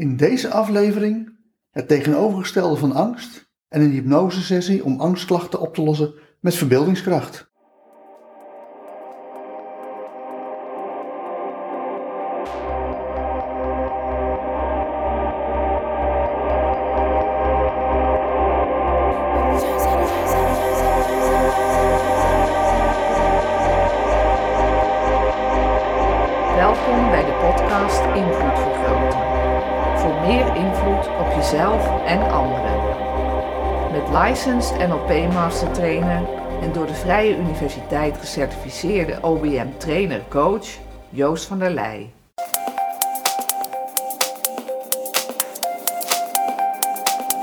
In deze aflevering het tegenovergestelde van angst en een hypnosesessie om angstklachten op te lossen met verbeeldingskracht. NLP Master Trainer en door de Vrije Universiteit gecertificeerde OBM Trainer Coach Joost van der Leij.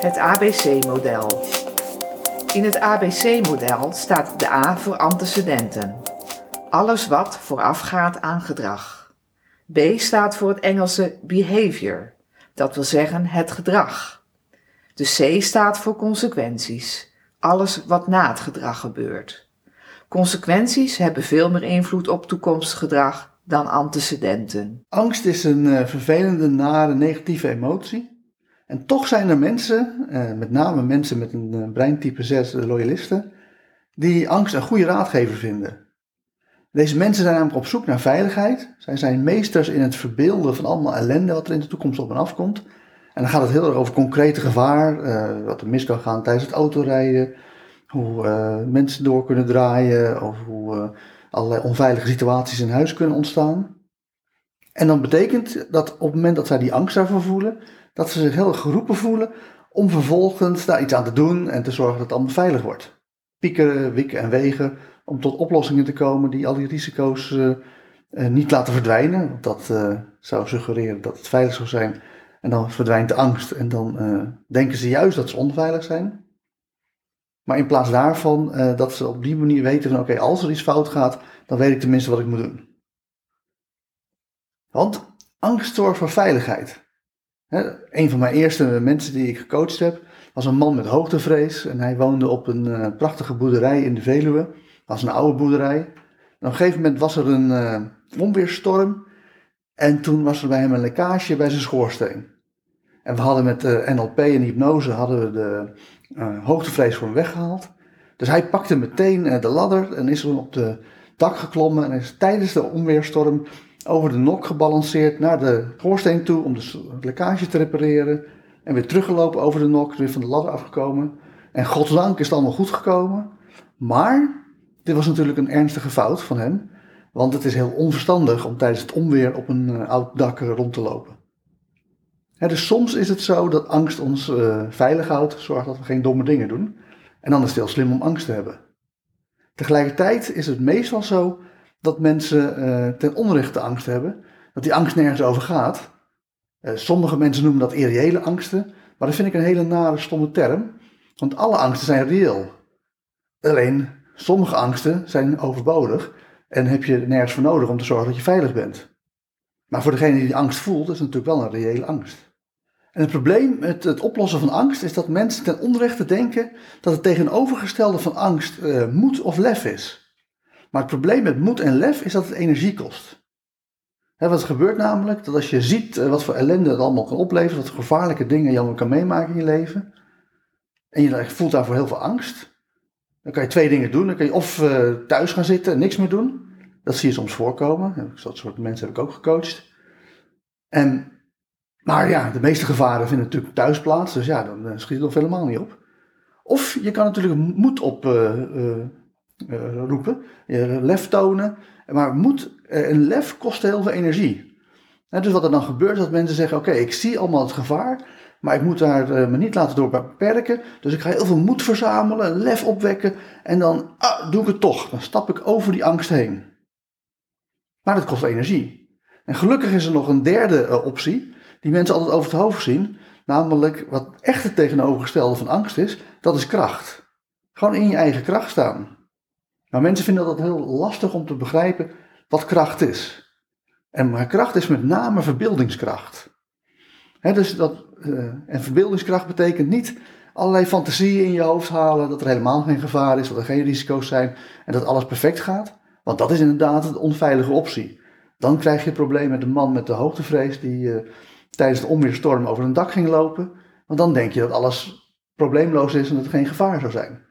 Het ABC-model. In het ABC-model staat de A voor antecedenten. Alles wat voorafgaat aan gedrag. B staat voor het Engelse behavior, dat wil zeggen het gedrag. De C staat voor consequenties, alles wat na het gedrag gebeurt. Consequenties hebben veel meer invloed op toekomstig gedrag dan antecedenten. Angst is een eh, vervelende, nare, negatieve emotie. En toch zijn er mensen, eh, met name mensen met een eh, breintype 6, de loyalisten, die angst een goede raadgever vinden. Deze mensen zijn namelijk op zoek naar veiligheid. Zij zijn meesters in het verbeelden van allemaal ellende wat er in de toekomst op hen afkomt. En dan gaat het heel erg over concrete gevaar, eh, wat er mis kan gaan tijdens het autorijden, hoe eh, mensen door kunnen draaien, of hoe eh, allerlei onveilige situaties in huis kunnen ontstaan. En dan betekent dat op het moment dat zij die angst daarvoor voelen, dat ze zich heel geroepen voelen om vervolgens daar iets aan te doen en te zorgen dat het allemaal veilig wordt. Piekeren, wikken en wegen om tot oplossingen te komen die al die risico's niet laten verdwijnen. Want dat zou suggereren dat het veilig zou zijn. En dan verdwijnt de angst en dan eh, denken ze juist dat ze onveilig zijn. Maar in plaats daarvan eh, dat ze op die manier weten van oké, als er iets fout gaat, dan weet ik tenminste wat ik moet doen. Want angst zorgt voor veiligheid. Een van mijn eerste mensen die ik gecoacht heb, was een man met hoogtevrees. En hij woonde op een eh, prachtige boerderij in de Veluwe. Dat was een oude boerderij. En op een gegeven moment was er een onweerstorm. En toen was er bij hem een lekkage bij zijn schoorsteen. En we hadden met eh, NLP en hypnose hadden we de eh, hoogtevrees voor hem weggehaald. Dus hij pakte meteen eh, de ladder en is op de dak geklommen. En is tijdens de onweerstorm over de nok gebalanceerd naar de schoorsteen toe om de lekkage te repareren. En weer teruggelopen over de nok, weer van de ladder afgekomen. En godzijdank is het allemaal goed gekomen. Maar dit was natuurlijk een ernstige fout van hem. Want het is heel onverstandig om tijdens het onweer op een eh, oud dak eh, rond te lopen. Hè, dus soms is het zo dat angst ons eh, veilig houdt, zorgt dat we geen domme dingen doen. En dan is het heel slim om angst te hebben. Tegelijkertijd is het meestal zo dat mensen ten onrechte angst hebben, dat die angst nergens over gaat. Sommige mensen noemen dat irreële angsten, maar dat vind ik een hele nare, stomme term, want alle angsten zijn reëel. Alleen sommige angsten zijn overbodig en heb je nergens voor nodig om te zorgen dat je veilig bent. Maar voor degene die angst voelt, is het natuurlijk wel een reële angst. En het probleem met het oplossen van angst is dat mensen ten onrechte denken dat het tegenovergestelde van angst eh, moed of lef is. Maar het probleem met moed en lef is dat het energie kost. Wat gebeurt namelijk, dat als je ziet eh, wat voor ellende het allemaal kan opleveren, wat voor gevaarlijke dingen je allemaal kan meemaken in je leven, en je voelt daarvoor heel veel angst, dan kan je twee dingen doen. Dan kan je of eh, thuis gaan zitten en niks meer doen. Dat zie je soms voorkomen. Dat soort mensen heb ik ook gecoacht. En, maar ja, de meeste gevaren vinden natuurlijk thuis plaats. Dus ja, dan eh, schiet het of helemaal niet op. Of je kan natuurlijk moed op eh, roepen. Je lef tonen. Maar moed en lef kosten heel veel energie. Hè, dus wat er dan gebeurt is dat mensen zeggen... Oké, ik zie allemaal het gevaar... Maar ik moet daar eh, me niet laten door beperken. Dus ik ga heel veel moed verzamelen, lef opwekken. En dan ah, doe ik het toch. Dan stap ik over die angst heen. Maar dat kost energie. En gelukkig is er nog een derde eh, optie. Die mensen altijd over het hoofd zien. Namelijk wat echt het tegenovergestelde van angst is. Dat is kracht. Gewoon in je eigen kracht staan. Maar mensen vinden dat heel lastig om te begrijpen wat kracht is. En maar kracht is met name verbeeldingskracht. Dus dat, eh, en verbeeldingskracht betekent niet allerlei fantasieën in je hoofd halen, dat er helemaal geen gevaar is, dat er geen risico's zijn en dat alles perfect gaat. Want dat is inderdaad de onveilige optie. Dan krijg je het probleem met de man met de hoogtevrees die eh, tijdens de onweerstorm over een dak ging lopen, want dan denk je dat alles probleemloos is en dat er geen gevaar zou zijn.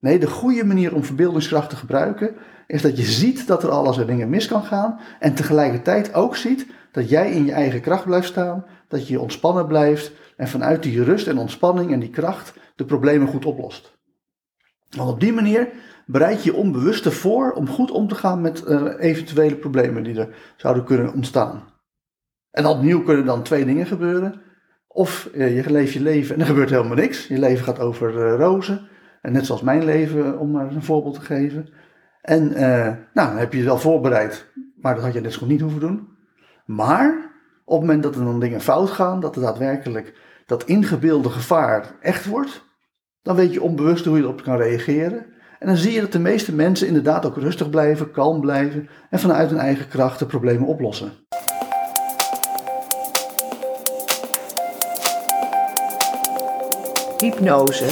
Nee, de goede manier om verbeeldingskracht te gebruiken is dat je ziet dat er alles er dingen mis kan gaan en tegelijkertijd ook ziet dat jij in je eigen kracht blijft staan, dat je ontspannen blijft en vanuit die rust en ontspanning en die kracht de problemen goed oplost. Want op die manier bereid je onbewust voor om goed om te gaan met uh, eventuele problemen die er zouden kunnen ontstaan. En opnieuw kunnen dan twee dingen gebeuren. Of uh, je leeft je leven en er gebeurt helemaal niks. Je leven gaat over uh, rozen. En net zoals mijn leven, om maar een voorbeeld te geven. En nou, dan heb je je wel voorbereid, maar dat had je net zo niet hoeven doen. Maar op het moment dat er dan dingen fout gaan, dat er daadwerkelijk dat ingebeelde gevaar echt wordt, dan weet je onbewust hoe je erop kan reageren. En dan zie je dat de meeste mensen inderdaad ook rustig blijven, kalm blijven en vanuit hun eigen kracht de problemen oplossen. Hypnose.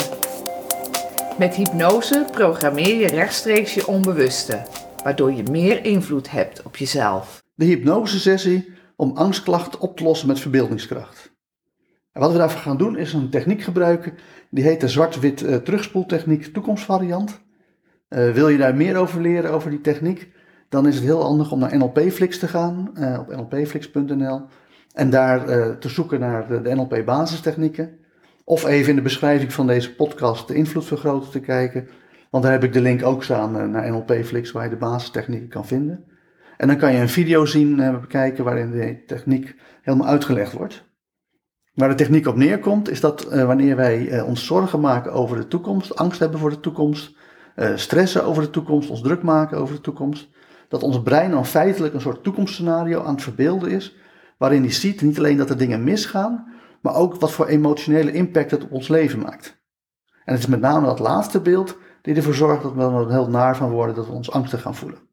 Met hypnose programmeer je rechtstreeks je onbewuste, waardoor je meer invloed hebt op jezelf. De hypnosesessie om angstklachten op te lossen met verbeeldingskracht. En wat we daarvoor gaan doen is een techniek gebruiken, die heet de zwart-wit uh, terugspoeltechniek toekomstvariant. Uh, wil je daar meer over leren, over die techniek, dan is het heel handig om naar NLPflix te gaan, uh, op nlpflix.nl, en daar te zoeken naar de, de NLP basistechnieken. Of even in de beschrijving van deze podcast de invloedvergroter te kijken, want daar heb ik de link ook staan naar NLPflix, waar je de basistechnieken kan vinden. En dan kan je een video zien, bekijken, waarin de techniek helemaal uitgelegd wordt. Waar de techniek op neerkomt, is dat uh, wanneer wij uh, ons zorgen maken over de toekomst, angst hebben voor de toekomst, stressen over de toekomst, ons druk maken over de toekomst, dat ons brein dan feitelijk een soort toekomstscenario aan het verbeelden is, waarin hij ziet niet alleen dat er dingen misgaan, maar ook wat voor emotionele impact het op ons leven maakt. En het is met name dat laatste beeld die ervoor zorgt dat we er heel naar van worden, dat we ons angstig gaan voelen.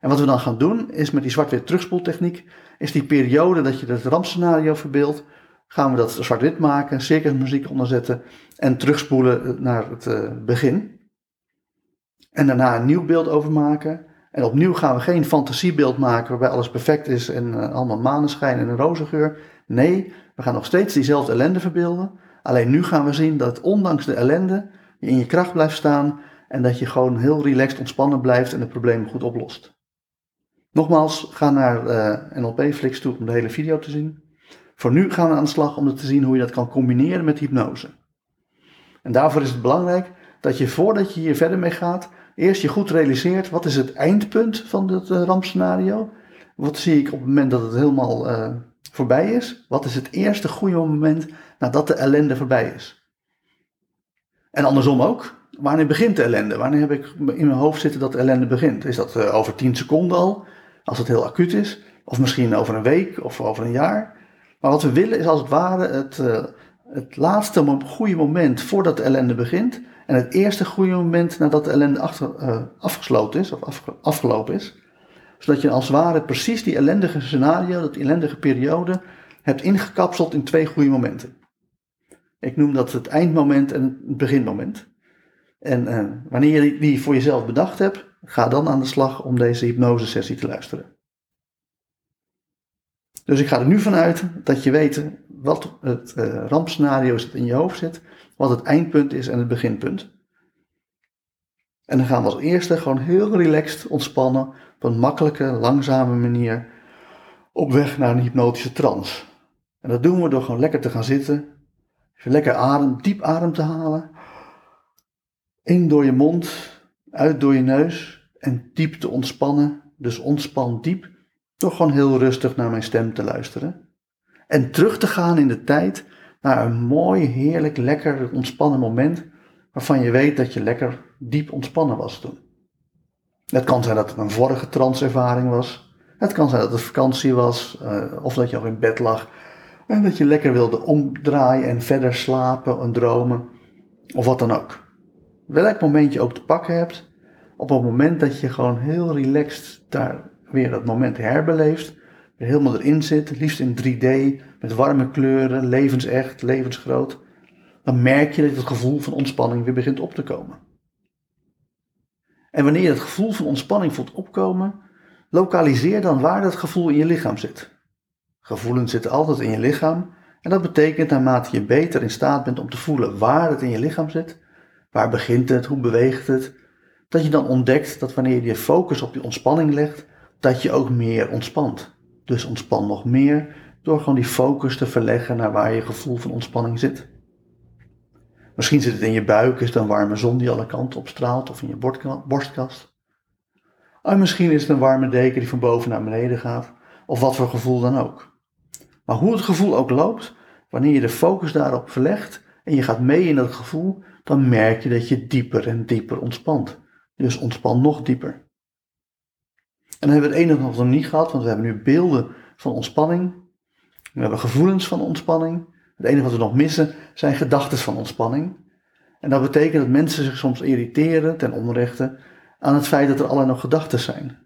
En wat we dan gaan doen, is met die zwart-wit terugspoeltechniek, is die periode dat je het rampscenario verbeeldt, gaan we dat zwart-wit maken, circusmuziek onderzetten en terugspoelen naar het uh, begin. En daarna een nieuw beeld overmaken. En opnieuw gaan we geen fantasiebeeld maken waarbij alles perfect is en uh, allemaal maneschijn en een rozengeur. Nee, we gaan nog steeds diezelfde ellende verbeelden. Alleen nu gaan we zien dat ondanks de ellende je in je kracht blijft staan en dat je gewoon heel relaxed ontspannen blijft en de problemen goed oplost. Nogmaals, ga naar uh, NLP-flix toe om de hele video te zien. Voor nu gaan we aan de slag om te zien hoe je dat kan combineren met hypnose. En daarvoor is het belangrijk dat je voordat je hier verder mee gaat, eerst je goed realiseert wat is het eindpunt van het uh, rampscenario. Wat zie ik op het moment dat het helemaal uh, voorbij is? Wat is het eerste goede moment nadat de ellende voorbij is? En andersom ook. Wanneer begint de ellende? Wanneer heb ik in mijn hoofd zitten dat de ellende begint? Is dat over 10 seconden al? Als het heel acuut is, of misschien over een week of over een jaar. Maar wat we willen is als het ware het, uh, het laatste goede moment voordat de ellende begint. En het eerste goede moment nadat de ellende uh, afgesloten is of afge afgelopen is. Zodat je als het ware precies die ellendige scenario, dat ellendige periode, hebt ingekapseld in twee goede momenten. Ik noem dat het eindmoment en het beginmoment. En uh, wanneer je die voor jezelf bedacht hebt, Ga dan aan de slag om deze hypnosesessie te luisteren. Dus ik ga er nu vanuit dat je weet wat het uh, rampscenario is dat in je hoofd zit, wat het eindpunt is en het beginpunt. En dan gaan we als eerste gewoon heel relaxed ontspannen op een makkelijke, langzame manier op weg naar een hypnotische trance. En dat doen we door gewoon lekker te gaan zitten, even lekker adem, diep adem te halen. In door je mond, uit door je neus en diep te ontspannen. Dus ontspan diep, toch gewoon heel rustig naar mijn stem te luisteren. En terug te gaan in de tijd naar een mooi, heerlijk, lekker, ontspannen moment waarvan je weet dat je lekker diep ontspannen was toen. Het kan zijn dat het een vorige transervaring was. Het kan zijn dat het vakantie was, uh, of dat je nog in bed lag en dat je lekker wilde omdraaien en verder slapen en dromen, of wat dan ook. Welk moment je ook te pakken hebt, op het moment dat je gewoon heel relaxed daar weer dat moment herbeleeft, weer helemaal erin zit, liefst in 3D, met warme kleuren, levensecht, levensgroot, dan merk je dat het gevoel van ontspanning weer begint op te komen. En wanneer je het gevoel van ontspanning voelt opkomen, lokaliseer dan waar dat gevoel in je lichaam zit. Gevoelens zitten altijd in je lichaam en dat betekent naarmate je beter in staat bent om te voelen waar het in je lichaam zit, waar begint het, hoe beweegt het, dat je dan ontdekt dat wanneer je je focus op die ontspanning legt, dat je ook meer ontspant. Dus ontspan nog meer door gewoon die focus te verleggen naar waar je gevoel van ontspanning zit. Misschien zit het in je buik, is het een warme zon die alle kanten op straalt, of in je borstkast. En misschien is het een warme deken die van boven naar beneden gaat, of wat voor gevoel dan ook. Maar hoe het gevoel ook loopt, wanneer je de focus daarop verlegt en je gaat mee in dat gevoel, dan merk je dat je dieper en dieper ontspant. Dus ontspan nog dieper. En dan hebben we het enige nog niet gehad, want we hebben nu beelden van ontspanning. We hebben gevoelens van ontspanning. Het enige wat we nog missen zijn gedachten van ontspanning. En dat betekent dat mensen zich soms irriteren ten onrechte aan het feit dat er allerlei nog gedachten zijn.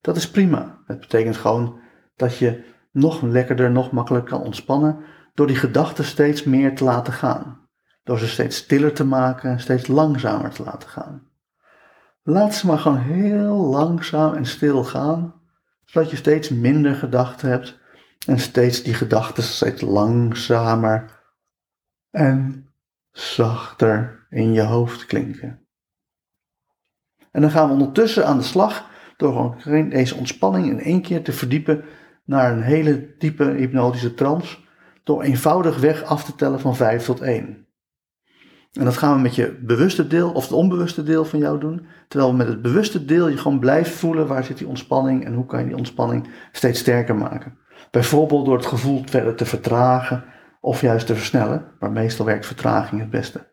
Dat is prima. Het betekent gewoon dat je nog lekkerder, nog makkelijker kan ontspannen door die gedachten steeds meer te laten gaan. Door ze steeds stiller te maken, steeds langzamer te laten gaan. Laat ze maar gewoon heel langzaam en stil gaan, zodat je steeds minder gedachten hebt en steeds die gedachten steeds langzamer en zachter in je hoofd klinken. En dan gaan we ondertussen aan de slag door gewoon deze ontspanning in één keer te verdiepen naar een hele diepe hypnotische trance, door eenvoudig weg af te tellen van 5 tot 1. En dat gaan we met je bewuste deel of het onbewuste deel van jou doen. Terwijl we met het bewuste deel je gewoon blijft voelen waar zit die ontspanning en hoe kan je die ontspanning steeds sterker maken. Bijvoorbeeld door het gevoel verder te vertragen of juist te versnellen, maar meestal werkt vertraging het beste.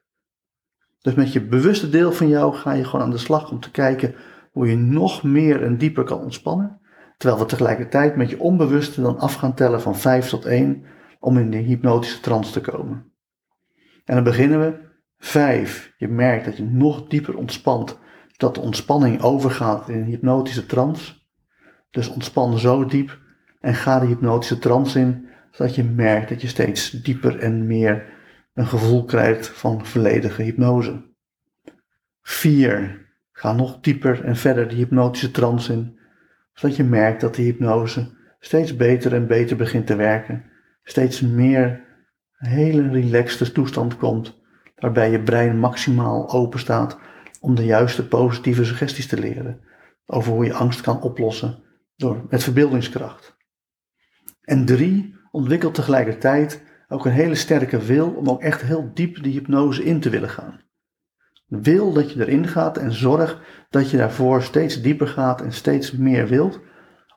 Dus met je bewuste deel van jou ga je gewoon aan de slag om te kijken hoe je nog meer en dieper kan ontspannen. Terwijl we tegelijkertijd met je onbewuste dan af gaan tellen van 5 tot 1 om in de hypnotische trance te komen. En dan beginnen we 5. Je merkt dat je nog dieper ontspant, dat de ontspanning overgaat in een hypnotische trance. Dus ontspan zo diep en ga de hypnotische trance in, zodat je merkt dat je steeds dieper en meer een gevoel krijgt van volledige hypnose. 4. Ga nog dieper en verder de hypnotische trance in, zodat je merkt dat de hypnose steeds beter en beter begint te werken, steeds meer een hele relaxte toestand komt, waarbij je brein maximaal open staat om de juiste positieve suggesties te leren over hoe je angst kan oplossen door, met verbeeldingskracht. En drie, ontwikkelt tegelijkertijd ook een hele sterke wil om ook echt heel diep de hypnose in te willen gaan. Wil dat je erin gaat en zorg dat je daarvoor steeds dieper gaat en steeds meer wilt,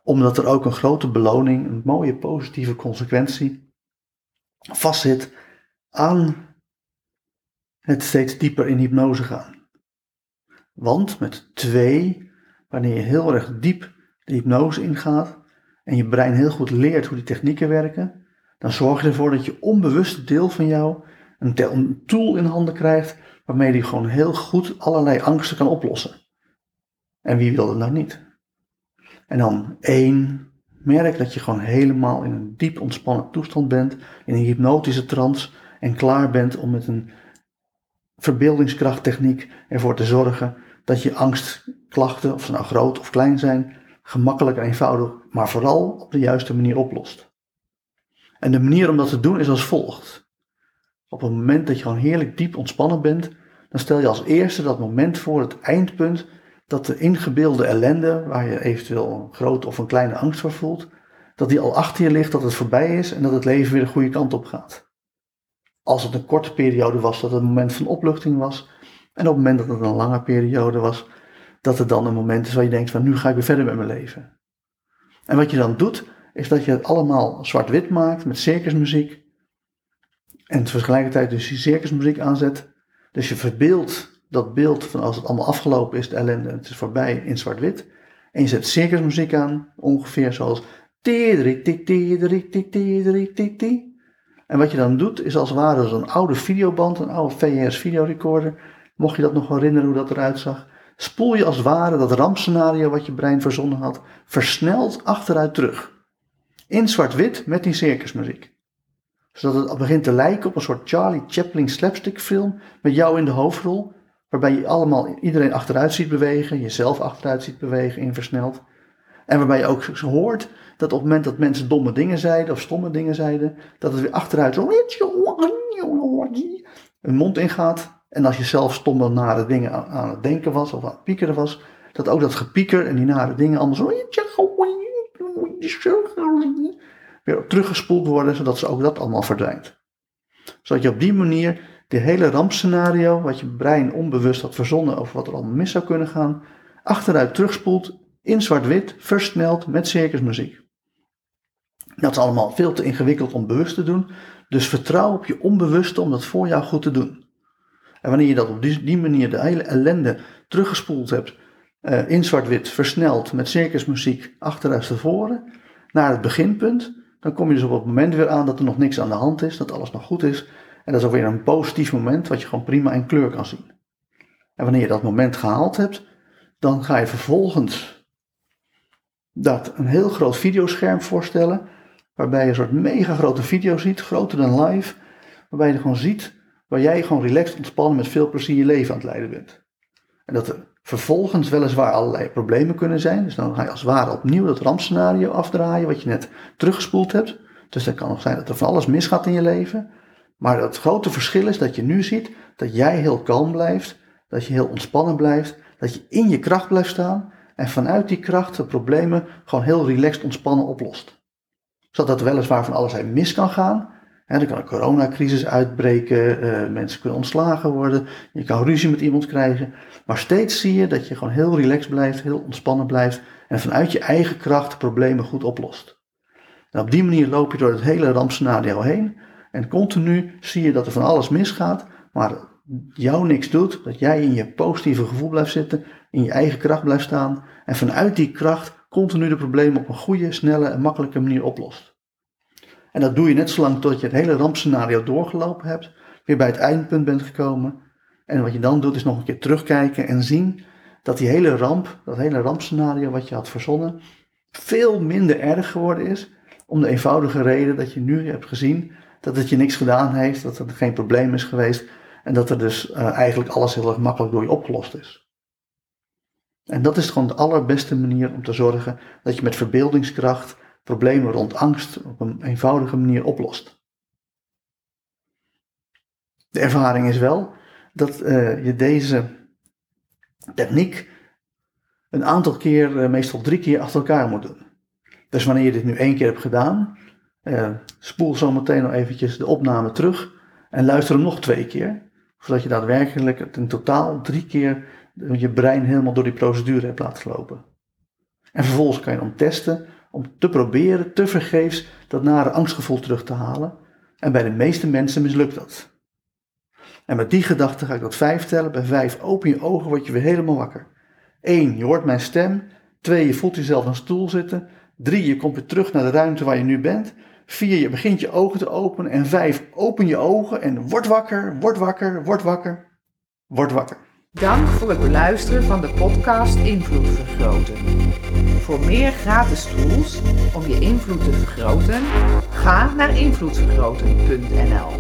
omdat er ook een grote beloning, een mooie positieve consequentie vastzit aan het steeds dieper in hypnose gaan. Want met twee, wanneer je heel erg diep de hypnose ingaat en je brein heel goed leert hoe die technieken werken, dan zorg je ervoor dat je onbewuste deel van jou een tool in handen krijgt waarmee die gewoon heel goed allerlei angsten kan oplossen. En wie wil dat nou niet? En dan één, merk dat je gewoon helemaal in een diep ontspannen toestand bent, in een hypnotische trance en klaar bent om met een verbeeldingskrachttechniek ervoor te zorgen dat je angstklachten, of ze nou groot of klein zijn, gemakkelijk en eenvoudig, maar vooral op de juiste manier oplost. En de manier om dat te doen is als volgt. Op het moment dat je gewoon heerlijk diep ontspannen bent, dan stel je als eerste dat moment voor, het eindpunt, dat de ingebeelde ellende, waar je eventueel een grote of een kleine angst voor voelt, dat die al achter je ligt, dat het voorbij is en dat het leven weer de goede kant op gaat. Als het een korte periode was, dat het een moment van opluchting was. En op het moment dat het een lange periode was, dat het dan een moment is waar je denkt van nu ga ik weer verder met mijn leven. En wat je dan doet, is dat je het allemaal zwart-wit maakt met circusmuziek. En tegelijkertijd dus die circusmuziek aanzet. Dus je verbeeldt dat beeld van als het allemaal afgelopen is, de ellende, het is voorbij in zwart-wit. En je zet circusmuziek aan, ongeveer zoals. En wat je dan doet, is als het ware een oude videoband, een oude VHS videorecorder. Mocht je dat nog herinneren hoe dat eruit zag, spoel je als het ware dat rampscenario wat je brein verzonnen had, versneld achteruit terug. In zwart-wit met die circusmuziek. Zodat het begint te lijken op een soort Charlie Chaplin slapstick film met jou in de hoofdrol, waarbij je allemaal iedereen achteruit ziet bewegen, jezelf achteruit ziet bewegen in versneld. En waarbij je ook hoort dat op het moment dat mensen domme dingen zeiden of stomme dingen zeiden, dat het weer achteruit zo een mond ingaat. En als je zelf stomme nare dingen aan, het denken was of aan het piekeren was, dat ook dat gepieker en die nare dingen zo weer teruggespoeld worden, zodat ze ook dat allemaal verdwijnt. Zodat je op die manier de hele rampscenario, wat je brein onbewust had verzonnen over wat er allemaal mis zou kunnen gaan, achteruit terugspoelt in zwart-wit, versneld met circusmuziek. Dat is allemaal veel te ingewikkeld om bewust te doen, dus vertrouw op je onbewuste om dat voor jou goed te doen. En wanneer je dat op die, manier de hele ellende teruggespoeld hebt, uh, in zwart-wit, versneld met circusmuziek achteruit tevoren, naar het beginpunt, dan kom je dus op het moment weer aan dat er nog niks aan de hand is, dat alles nog goed is. En dat is ook weer een positief moment wat je gewoon prima in kleur kan zien. En wanneer je dat moment gehaald hebt, dan ga je vervolgens dat een heel groot videoscherm voorstellen, waarbij je een soort mega grote video ziet, groter dan live, waarbij je gewoon ziet waar jij gewoon relaxed ontspannen met veel plezier je leven aan het leiden bent. En dat er vervolgens weliswaar allerlei problemen kunnen zijn. Dus dan ga je als het ware opnieuw dat rampscenario afdraaien wat je net teruggespoeld hebt. Dus dat kan nog zijn dat er van alles misgaat in je leven. Maar het grote verschil is dat je nu ziet dat jij heel kalm blijft, dat je heel ontspannen blijft, dat je in je kracht blijft staan en vanuit die kracht de problemen gewoon heel relaxed ontspannen oplost. Zodat er weliswaar van alles mis kan gaan, er kan een coronacrisis uitbreken, uh, mensen kunnen ontslagen worden, je kan ruzie met iemand krijgen. Maar steeds zie je dat je gewoon heel relaxed blijft, heel ontspannen blijft en vanuit je eigen kracht problemen goed oplost. En op die manier loop je door het hele rampscenario heen en continu zie je dat er van alles misgaat, maar jou niks doet, dat jij in je positieve gevoel blijft zitten, in je eigen kracht blijft staan en vanuit die kracht continu de problemen op een goede, snelle en makkelijke manier oplost. En dat doe je net zolang tot je het hele rampscenario doorgelopen hebt, weer bij het eindpunt bent gekomen. En wat je dan doet is nog een keer terugkijken en zien dat die hele ramp, dat hele rampscenario wat je had verzonnen, veel minder erg geworden is. Om de eenvoudige reden dat je nu hebt gezien dat het je niks gedaan heeft, dat er geen probleem is geweest en dat er dus uh, eigenlijk alles heel erg makkelijk door je opgelost is. En dat is gewoon de allerbeste manier om te zorgen dat je met verbeeldingskracht problemen rond angst op een eenvoudige manier oplost. De ervaring is wel dat uh, je deze techniek een aantal keer, uh, meestal drie keer achter elkaar moet doen. Dus wanneer je dit nu één keer hebt gedaan, spoel zo meteen nog eventjes de opname terug en luister hem nog twee keer. Zodat je daadwerkelijk in totaal drie keer je brein helemaal door die procedure hebt laten lopen. En vervolgens kan je dan testen om te proberen, te vergeefs, dat nare angstgevoel terug te halen. En bij de meeste mensen mislukt dat. En met die gedachte ga ik dat vijf tellen. Bij vijf open je ogen, word je weer helemaal wakker. Eén, je hoort mijn stem. Twee, je voelt jezelf aan een stoel zitten. Drie, je komt weer terug naar de ruimte waar je nu bent. Vier, je begint je ogen te openen. En vijf, open je ogen en word wakker, word wakker, word wakker, word wakker. Dank voor het beluisteren van de podcast Invloed Vergroten. Voor meer gratis tools om je invloed te vergroten, ga naar invloedvergroten.nl.